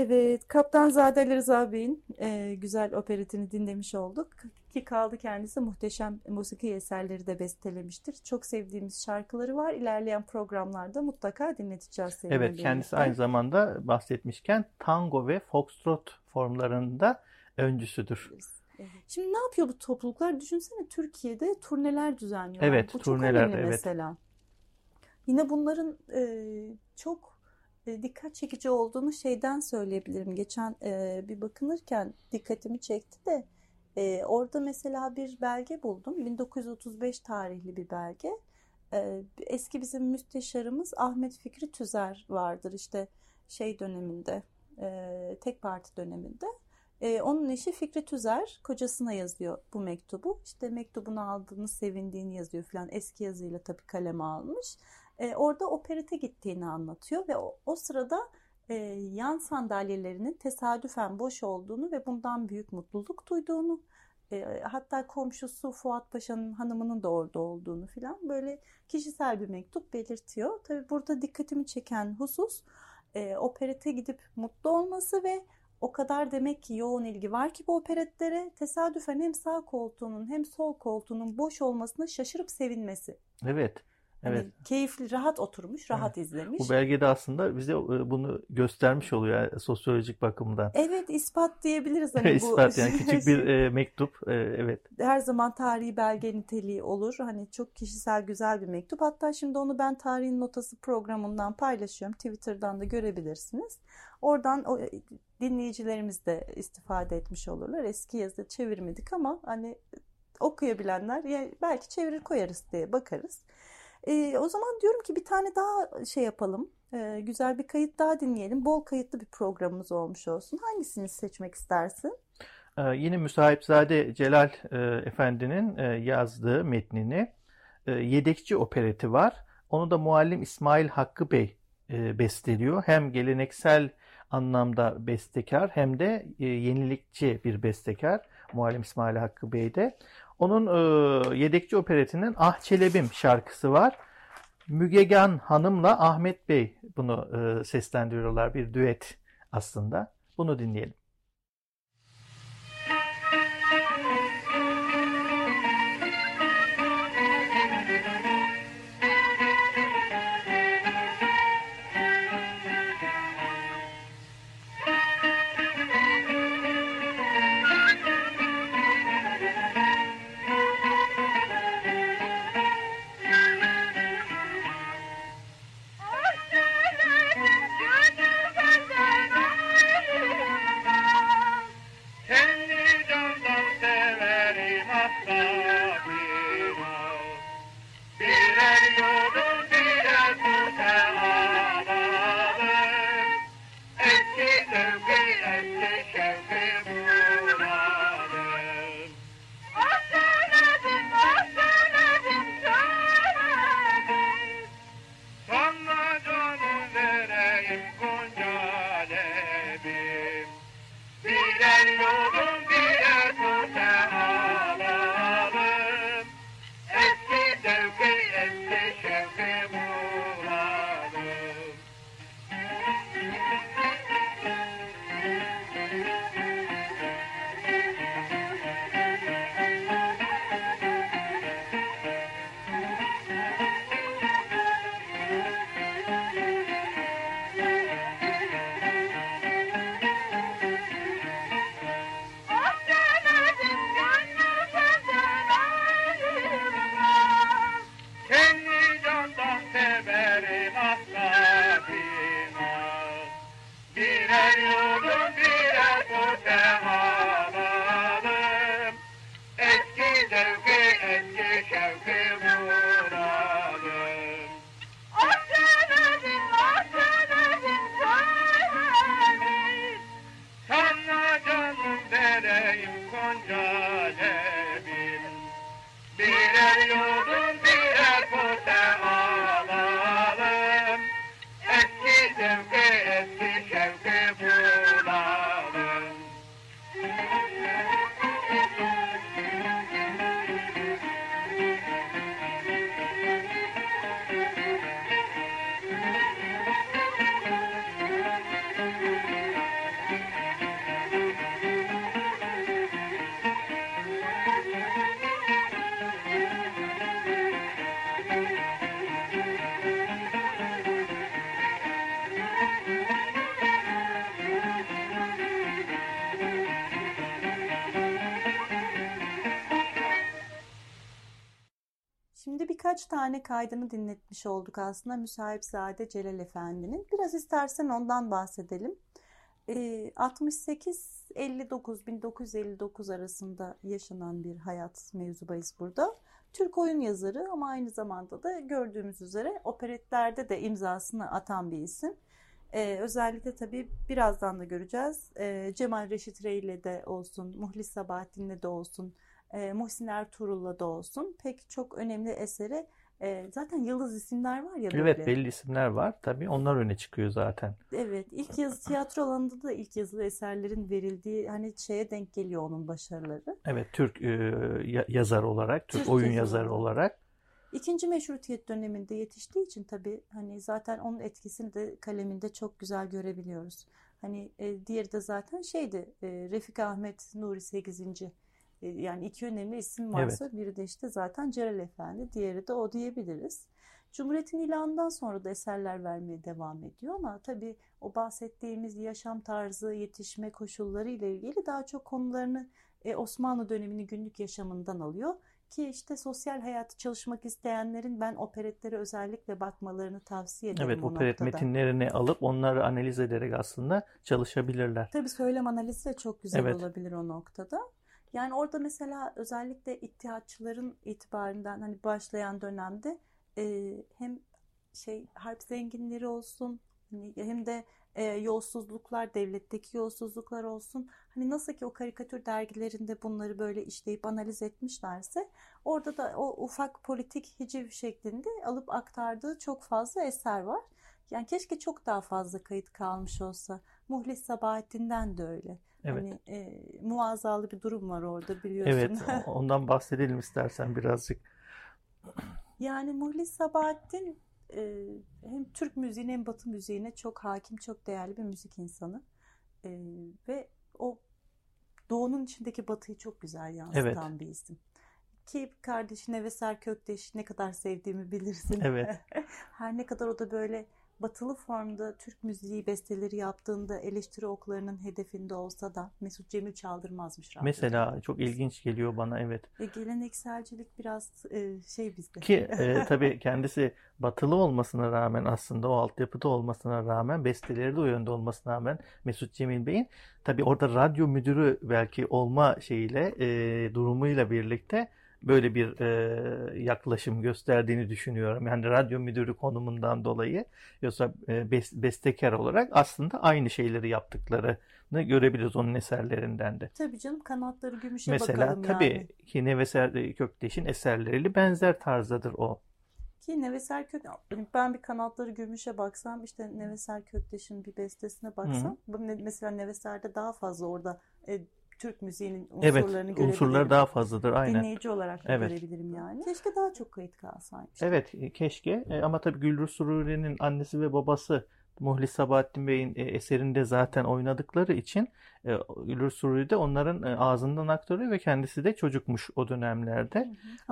Evet, Kaptanzade Rıza Bey'in e, güzel operetini dinlemiş olduk. Ki kaldı kendisi muhteşem musiki eserleri de bestelemiştir. Çok sevdiğimiz şarkıları var. İlerleyen programlarda mutlaka dinleteceğiz seninle Evet, kendisi aynı zamanda bahsetmişken tango ve foxtrot formlarında öncüsüdür. Evet. Şimdi ne yapıyor bu topluluklar? Düşünsene Türkiye'de turneler düzenliyorlar. Evet, Bu çok turneler, önemli evet. mesela. Yine bunların e, çok dikkat çekici olduğunu şeyden söyleyebilirim. Geçen e, bir bakınırken dikkatimi çekti de e, orada mesela bir belge buldum. 1935 tarihli bir belge. E, eski bizim müsteşarımız Ahmet Fikri Tüzer vardır işte şey döneminde, e, tek parti döneminde. E, onun eşi Fikri Tüzer kocasına yazıyor bu mektubu. İşte mektubunu aldığını sevindiğini yazıyor falan. Eski yazıyla tabii kaleme almış. E, orada operete gittiğini anlatıyor ve o, o sırada e, yan sandalyelerinin tesadüfen boş olduğunu ve bundan büyük mutluluk duyduğunu e, hatta komşusu Fuat Paşa'nın hanımının da orada olduğunu filan böyle kişisel bir mektup belirtiyor. Tabii burada dikkatimi çeken husus e, operete gidip mutlu olması ve o kadar demek ki yoğun ilgi var ki bu operetlere tesadüfen hem sağ koltuğunun hem sol koltuğunun boş olmasına şaşırıp sevinmesi. Evet. Hani Evet. keyifli, rahat oturmuş, rahat izlemiş. Bu belgede aslında bize e, bunu göstermiş oluyor yani sosyolojik bakımdan. Evet, ispat diyebiliriz hani [laughs] bu İspat yani küçük bir [laughs] e, mektup. E, evet. her zaman tarihi belge niteliği olur. Hani çok kişisel güzel bir mektup. Hatta şimdi onu ben tarihin notası programından paylaşıyorum. Twitter'dan da görebilirsiniz. Oradan o, e, dinleyicilerimiz de istifade etmiş olurlar. Eski yazı çevirmedik ama hani okuyabilenler ya belki çevirir koyarız diye bakarız. E, o zaman diyorum ki bir tane daha şey yapalım. E, güzel bir kayıt daha dinleyelim. Bol kayıtlı bir programımız olmuş olsun. Hangisini seçmek istersin? Ee, yine Müsahipzade Celal e, Efendi'nin e, yazdığı metnini e, Yedekçi opereti var. Onu da muallim İsmail Hakkı Bey e, besteliyor. Hem geleneksel anlamda bestekar hem de e, yenilikçi bir bestekar. Muallim İsmail Hakkı Bey de. Onun e, Yedekçi operetinin Ah Çelebim şarkısı var. Mügegan Hanım'la Ahmet Bey bunu e, seslendiriyorlar. Bir düet aslında. Bunu dinleyelim. Birkaç tane kaydını dinletmiş olduk aslında Müsahipzade Celal Efendi'nin. Biraz istersen ondan bahsedelim. Ee, 68-59-1959 arasında yaşanan bir hayat mevzu bahis burada. Türk oyun yazarı ama aynı zamanda da gördüğümüz üzere operetlerde de imzasını atan bir isim. Ee, özellikle tabii birazdan da göreceğiz. Ee, Cemal Reşit Rey ile de olsun, Muhlis Sabahattin'le de olsun, e, Muhsin Ertuğrul'la da olsun pek çok önemli eseri e, zaten yıldız isimler var ya Evet böyle. belli isimler var tabii. Onlar öne çıkıyor zaten. Evet, ilk yazı tiyatro alanında da ilk yazılı eserlerin verildiği hani şeye denk geliyor onun başarıları. Evet Türk e, ya- yazar olarak, Türk, Türk oyun yazarı yazarı olarak. İkinci meşrutiyet döneminde yetiştiği için tabii hani zaten onun etkisini de kaleminde çok güzel görebiliyoruz. Hani e, diğeri de zaten şeydi e, Refik Ahmet Nuri 8. E, yani iki önemli isim varsa biri de işte zaten Celal Efendi, diğeri de o diyebiliriz. Cumhuriyet'in ilanından sonra da eserler vermeye devam ediyor ama tabii o bahsettiğimiz yaşam tarzı, yetişme koşulları ile ilgili daha çok konularını e, Osmanlı dönemini günlük yaşamından alıyor. Ki işte sosyal hayatı çalışmak isteyenlerin ben operetlere özellikle bakmalarını tavsiye ederim Evet operet noktada. metinlerini alıp onları analiz ederek aslında çalışabilirler. Tabii söylem analizi de çok güzel Evet. olabilir o noktada. Yani orada mesela özellikle ittihatçıların itibarinden hani başlayan dönemde e, hem şey harp zenginleri olsun hani hem de e, yolsuzluklar, devletteki yolsuzluklar olsun. Hani nasıl ki o karikatür dergilerinde bunları böyle işleyip analiz etmişlerse orada da o ufak politik hiciv şeklinde alıp aktardığı çok fazla eser var. Yani keşke çok daha fazla kayıt kalmış olsa. Muhlis Sabahattin'den de öyle. Evet. Hani e, muazzalı bir durum var orada biliyorsun. Evet, [laughs] ondan bahsedelim istersen birazcık. Yani Muhlis Sabahattin e, hem Türk müziğine hem Batı müziğine çok hakim, çok değerli bir müzik insanı. E, ve o Doğu'nun içindeki Batı'yı çok güzel yansıtan bir isim. Ki kardeşi Neveser Kökteş ne kadar sevdiğimi bilirsin. Evet. [laughs] Her ne kadar o da böyle batılı formda Türk müziği besteleri yaptığında eleştiri oklarının hedefinde olsa da Mesut Cemil çaldırmazmış radyoda. Mesela çok ilginç geliyor bana evet. Ve gelenekselcilik biraz e, şey bizde. Ki e, [laughs] tabii kendisi batılı olmasına rağmen aslında o altyapıda olmasına rağmen besteleri de o yönde olmasına rağmen Mesut Cemil Bey'in tabii orada radyo müdürü belki olma şeyiyle e, durumuyla birlikte böyle bir e, yaklaşım gösterdiğini düşünüyorum. Yani radyo müdürü konumundan dolayı yoksa e, bes- bestekar olarak aslında aynı şeyleri yaptıklarını görebiliriz onun eserlerinden de. Tabii canım kanatları gümüşe Mesela bakalım tabii yani. ki Neveser Kökteş'in eserleriyle benzer tarzdadır o. Ki Neveser Kök ben bir kanatları gümüşe baksam işte Neveser Kökteş'in bir bestesine baksam bu ne- mesela Neveser'de daha fazla orada e, Türk müziğinin Evet, unsurlarını unsurları görebilirim. daha fazladır aynen. Dinleyici olarak da Evet. görebilirim yani. Keşke daha çok kayıt kalsaymış. Evet, e, keşke E, ama tabii Gülrü Sururi'nin annesi ve babası Muhlis Sabahattin Bey'in e, eserinde zaten oynadıkları için Gülrü Sururi de onların ağzından aktarıyor ve kendisi de çocukmuş o dönemlerde. Hı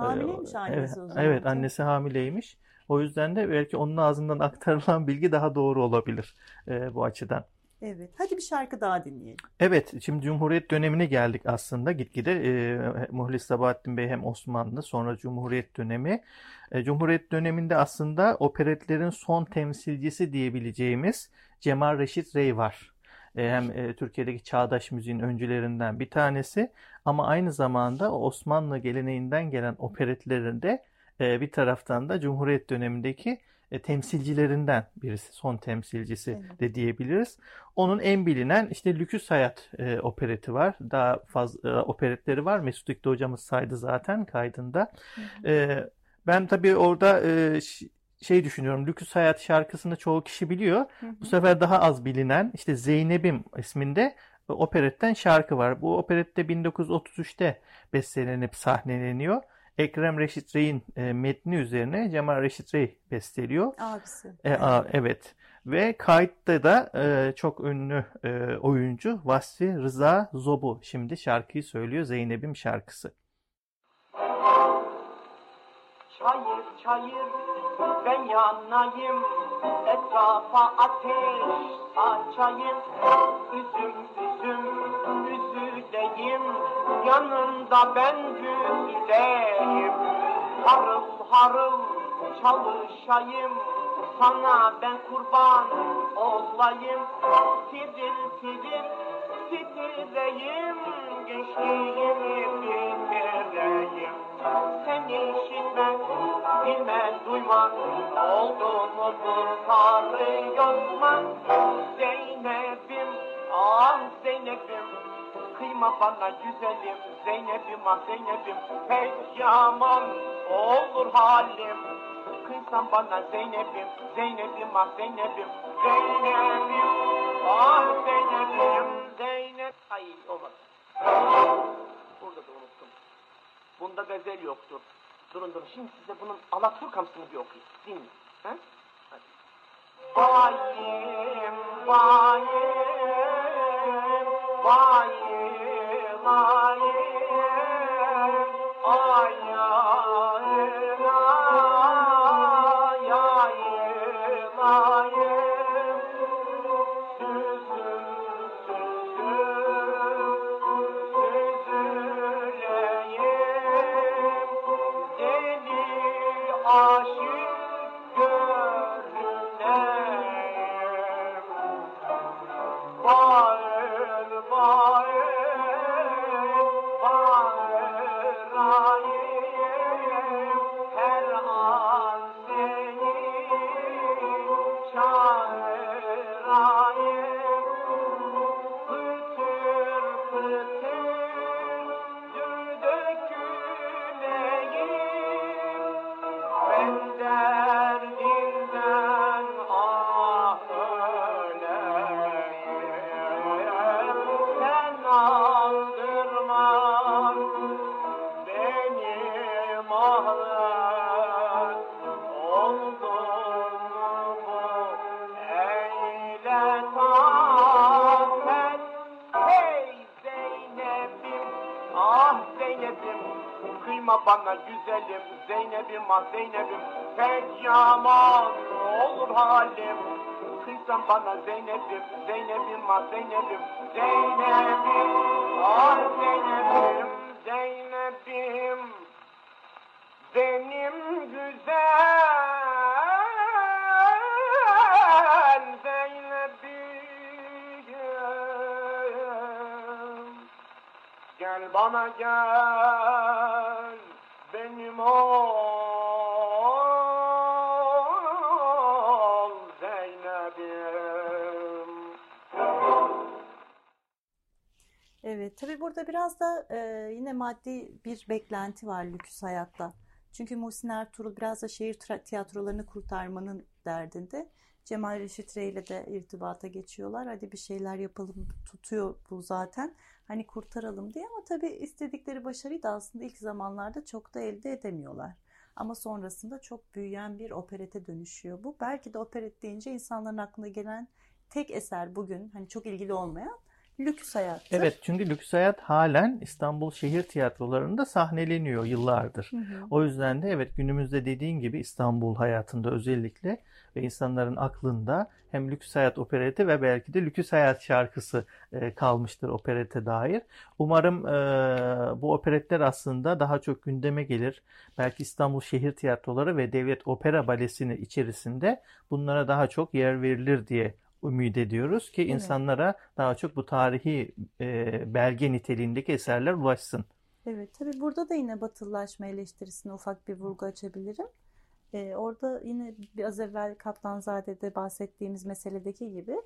hı. Hamileymiş annesi evet, o zaman. Evet, annesi hamileymiş. O yüzden de belki onun ağzından [laughs] aktarılan bilgi daha doğru olabilir bu açıdan. Evet. Hadi bir şarkı daha dinleyelim. Evet, şimdi Cumhuriyet dönemine geldik aslında gitgide. E, Muhlis Sabahattin Bey hem Osmanlı sonra Cumhuriyet dönemi. E, Cumhuriyet döneminde aslında operetlerin son temsilcisi diyebileceğimiz Cemal Reşit Rey var. E, hem e, Türkiye'deki çağdaş müziğin öncülerinden bir tanesi ama aynı zamanda Osmanlı geleneğinden gelen operetlerin de e, bir taraftan da Cumhuriyet dönemindeki e, temsilcilerinden birisi, son temsilcisi Evet. de diyebiliriz. Onun en bilinen işte Lüküs Hayat e, opereti var. Daha fazla e, operetleri var. Mesut İkti hocamız saydı zaten kaydında. E, ben tabii orada e, şey düşünüyorum. Lüküs Hayat şarkısını çoğu kişi biliyor. Hı hı. Bu sefer daha az bilinen işte Zeynep'im isminde e, operetten şarkı var. Bu operette 1933'te bestelenip sahneleniyor. Ekrem Reşit Rey'in e, metni üzerine Cemal Reşit Rey besteliyor. Abisi. E, a- evet. Ve kayıtta da e, çok ünlü e, oyuncu Vasfi Rıza Zobu şimdi şarkıyı söylüyor Zeynep'im şarkısı. Çayır çayır ben yanayım Etrafa ateş açayım Üzüm Yanında ben üzüleyim Harıl harıl çalışayım. Sana ben kurban olayım. Tiril tiril titreyim. Gençliğimi bitireyim. Sen işitme bilme duyma oldu mu kurtarıyorman Zeynep'im ah Zeynep'im Kıyma bana güzelim Zeynep'im ah Zeynep'im. Pek yaman olur halim. Kıysan bana Zeynep'im Zeynep'im ah Zeynep'im. Zeynep'im ah Zeynep'im Zeynep. Ay olmadı. Burada da unuttum. Bunda gazel yoktur. Durun durun. Şimdi size bunun Alaturkamsını bir okuyayım. Dinleyin he? Hadi. Bayım, bayım, bayım, Ayin, ayin. Ah Zeynep'im Kıyma bana güzelim Zeynep'im ah Zeynep'im. Pek yaman olur halim. Kıysan bana Zeynep'im Zeynep'im ah Zeynep'im. Zeynep'im ah Zeynep'im Zeynep'im. Benim güzel Gel bana gel benim ol Zeynep'im Evet, tabii burada biraz da e, yine maddi bir beklenti var lüks hayatta. Çünkü Muhsin Ertuğrul biraz da şehir tiyatrolarını kurtarmanın derdinde. Cemal Reşit Rey ile de irtibata geçiyorlar. Hadi bir şeyler yapalım tutuyor bu zaten. Hani kurtaralım diye ama tabii istedikleri başarıyı da aslında ilk zamanlarda çok da elde edemiyorlar. Ama sonrasında çok büyüyen bir operete dönüşüyor bu. Belki de operet deyince insanların aklına gelen tek eser bugün hani çok ilgili olmayan Lüks Hayattır. Evet çünkü Lüks Hayat halen İstanbul şehir tiyatrolarında sahneleniyor yıllardır. Hı hı. O yüzden de evet günümüzde dediğin gibi İstanbul hayatında özellikle ve insanların aklında hem Lüks Hayat opereti ve belki de Lüks Hayat şarkısı e, kalmıştır operete dair. Umarım e, bu operetler aslında daha çok gündeme gelir. Belki İstanbul Şehir Tiyatroları ve Devlet Opera Balesi'ni içerisinde bunlara daha çok yer verilir diye ümit ediyoruz ki Evet. insanlara daha çok bu tarihi e, belge niteliğindeki eserler ulaşsın. Evet, tabii burada da yine batılılaşma eleştirisine ufak bir vurgu açabilirim. Ee, orada yine biraz evvel Kaptanzade'de bahsettiğimiz meseledeki gibi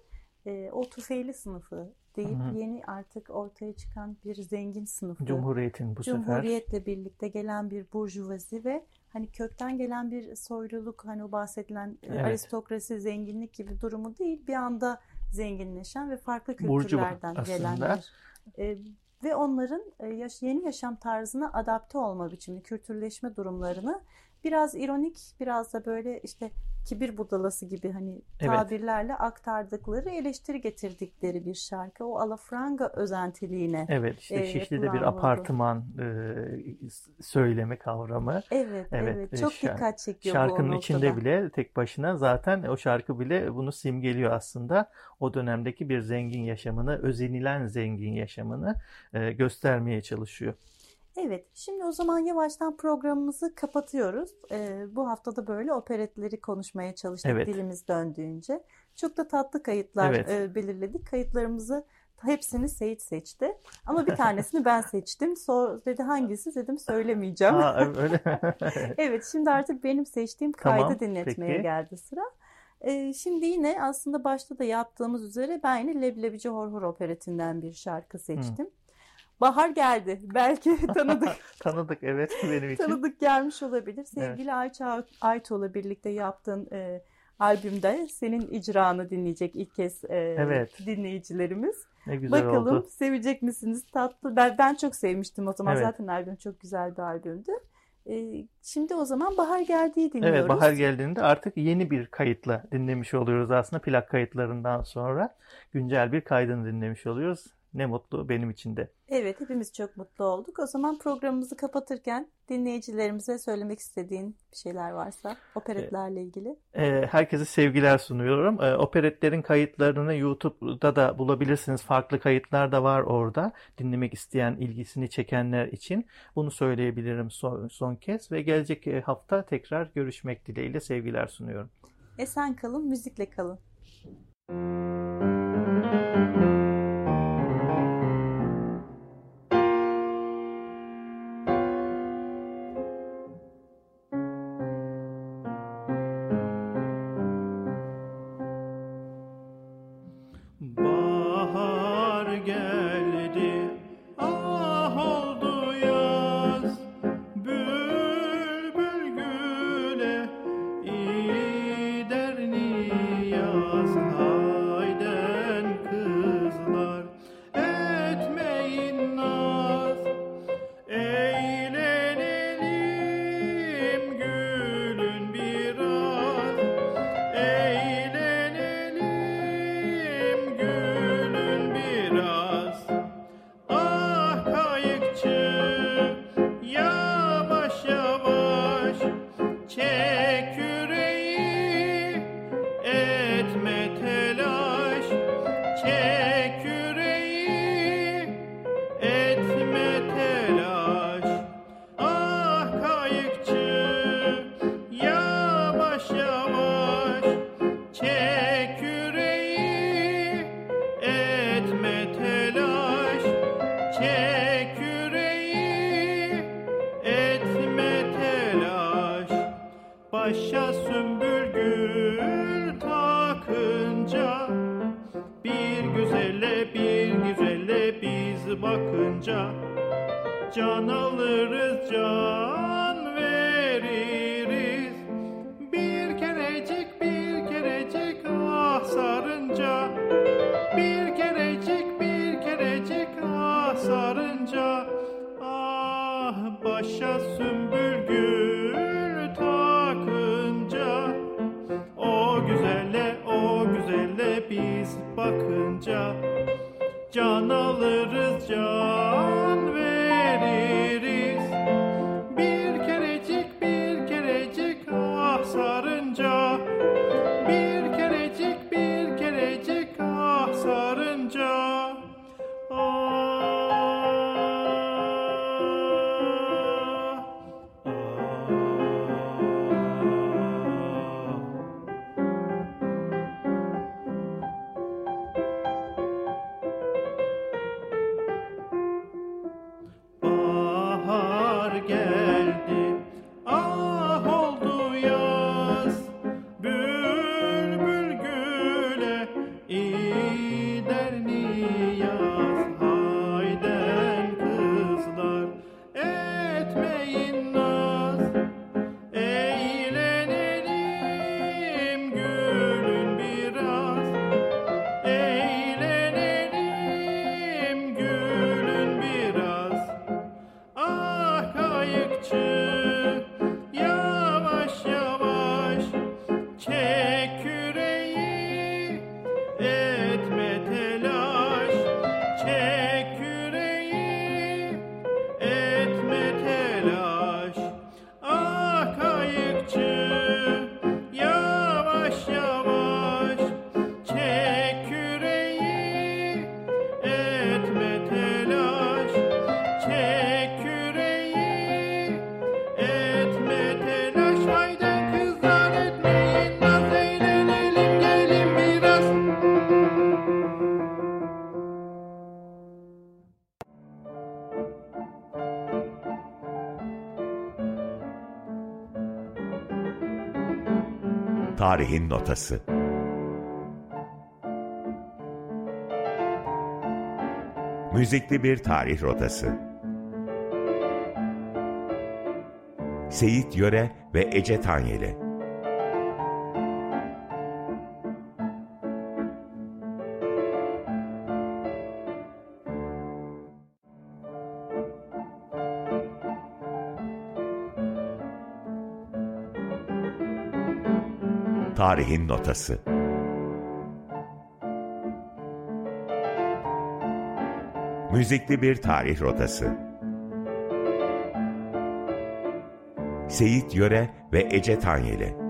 e, o tüfeğli sınıfı deyip Hı hı. yeni artık ortaya çıkan bir zengin sınıfı. Cumhuriyet'in bu sefer. Cumhuriyetle birlikte gelen bir burjuvazi ve hani kökten gelen bir soyluluk hani o bahsedilen e, Evet. aristokrasi, zenginlik gibi durumu değil bir anda zenginleşen ve farklı kültürlerden aslında. gelenler. E, ve onların e, yaş- yeni yaşam tarzına adapte olma biçimi, kültürleşme durumlarını biraz ironik, biraz da böyle işte kibir budalası gibi hani Evet. tabirlerle aktardıkları, eleştiri getirdikleri bir şarkı. O alafranga özentiliğine. Evet işte e, Şişli'de bir apartman e, söyleme kavramı. Evet, evet, Evet, e, çok şar- dikkat çekiyor bu Şarkının o içinde bile tek başına zaten o şarkı bile bunu simgeliyor aslında. O dönemdeki bir zengin yaşamını, özenilen zengin yaşamını e, göstermeye çalışıyor. Evet, şimdi o zaman yavaştan programımızı kapatıyoruz. Ee, bu haftada böyle operetleri konuşmaya çalıştık Evet. dilimiz döndüğünce. Çok da tatlı kayıtlar Evet. e, belirledik. Kayıtlarımızı hepsini Seyit seçti. Ama bir tanesini [laughs] ben seçtim. Sor, dedi hangisi dedim söylemeyeceğim. Aa, öyle. [laughs] Evet, şimdi artık benim seçtiğim kaydı Tamam, dinletmeye peki. geldi sıra. Ee, şimdi yine aslında başta da yaptığımız üzere ben yine Leblebici Horhor operetinden bir şarkı seçtim. Bahar geldi. Belki [laughs] tanıdık Tanıdık evet benim için. tanıdık gelmiş olabilir. Sevgili Ayça Ayto'la birlikte yaptığın e, albümde senin icranı dinleyecek ilk kez e, Evet. dinleyicilerimiz. Ne güzel Bakalım oldu. sevecek misiniz? Tatlı. Ben, ben çok sevmiştim o zaman. Evet. Zaten albüm çok güzel bir albümdü. E, şimdi o zaman Bahar Geldiği dinliyoruz. Evet bahar geldiğinde artık yeni bir kayıtla dinlemiş oluyoruz aslında plak kayıtlarından sonra güncel bir kaydını dinlemiş oluyoruz. Ne mutlu benim için de. Evet, hepimiz çok mutlu olduk. O zaman programımızı kapatırken dinleyicilerimize söylemek istediğin bir şeyler varsa operetlerle ilgili. Ee, herkese sevgiler sunuyorum. Ee, operetlerin kayıtlarını YouTube'da da bulabilirsiniz. Farklı kayıtlar da var orada. Dinlemek isteyen, ilgisini çekenler için. Bunu söyleyebilirim son, son kez ve gelecek e, hafta tekrar görüşmek dileğiyle sevgiler sunuyorum. Esen kalın, müzikle kalın. Bahar Tarihin Notası. Müzikli bir tarih rotası. Seyit Yöre ve Ece Tanyeli Tarihin Notası. Müzikli bir tarih rotası. Seyit Yöre ve Ece Tanyeli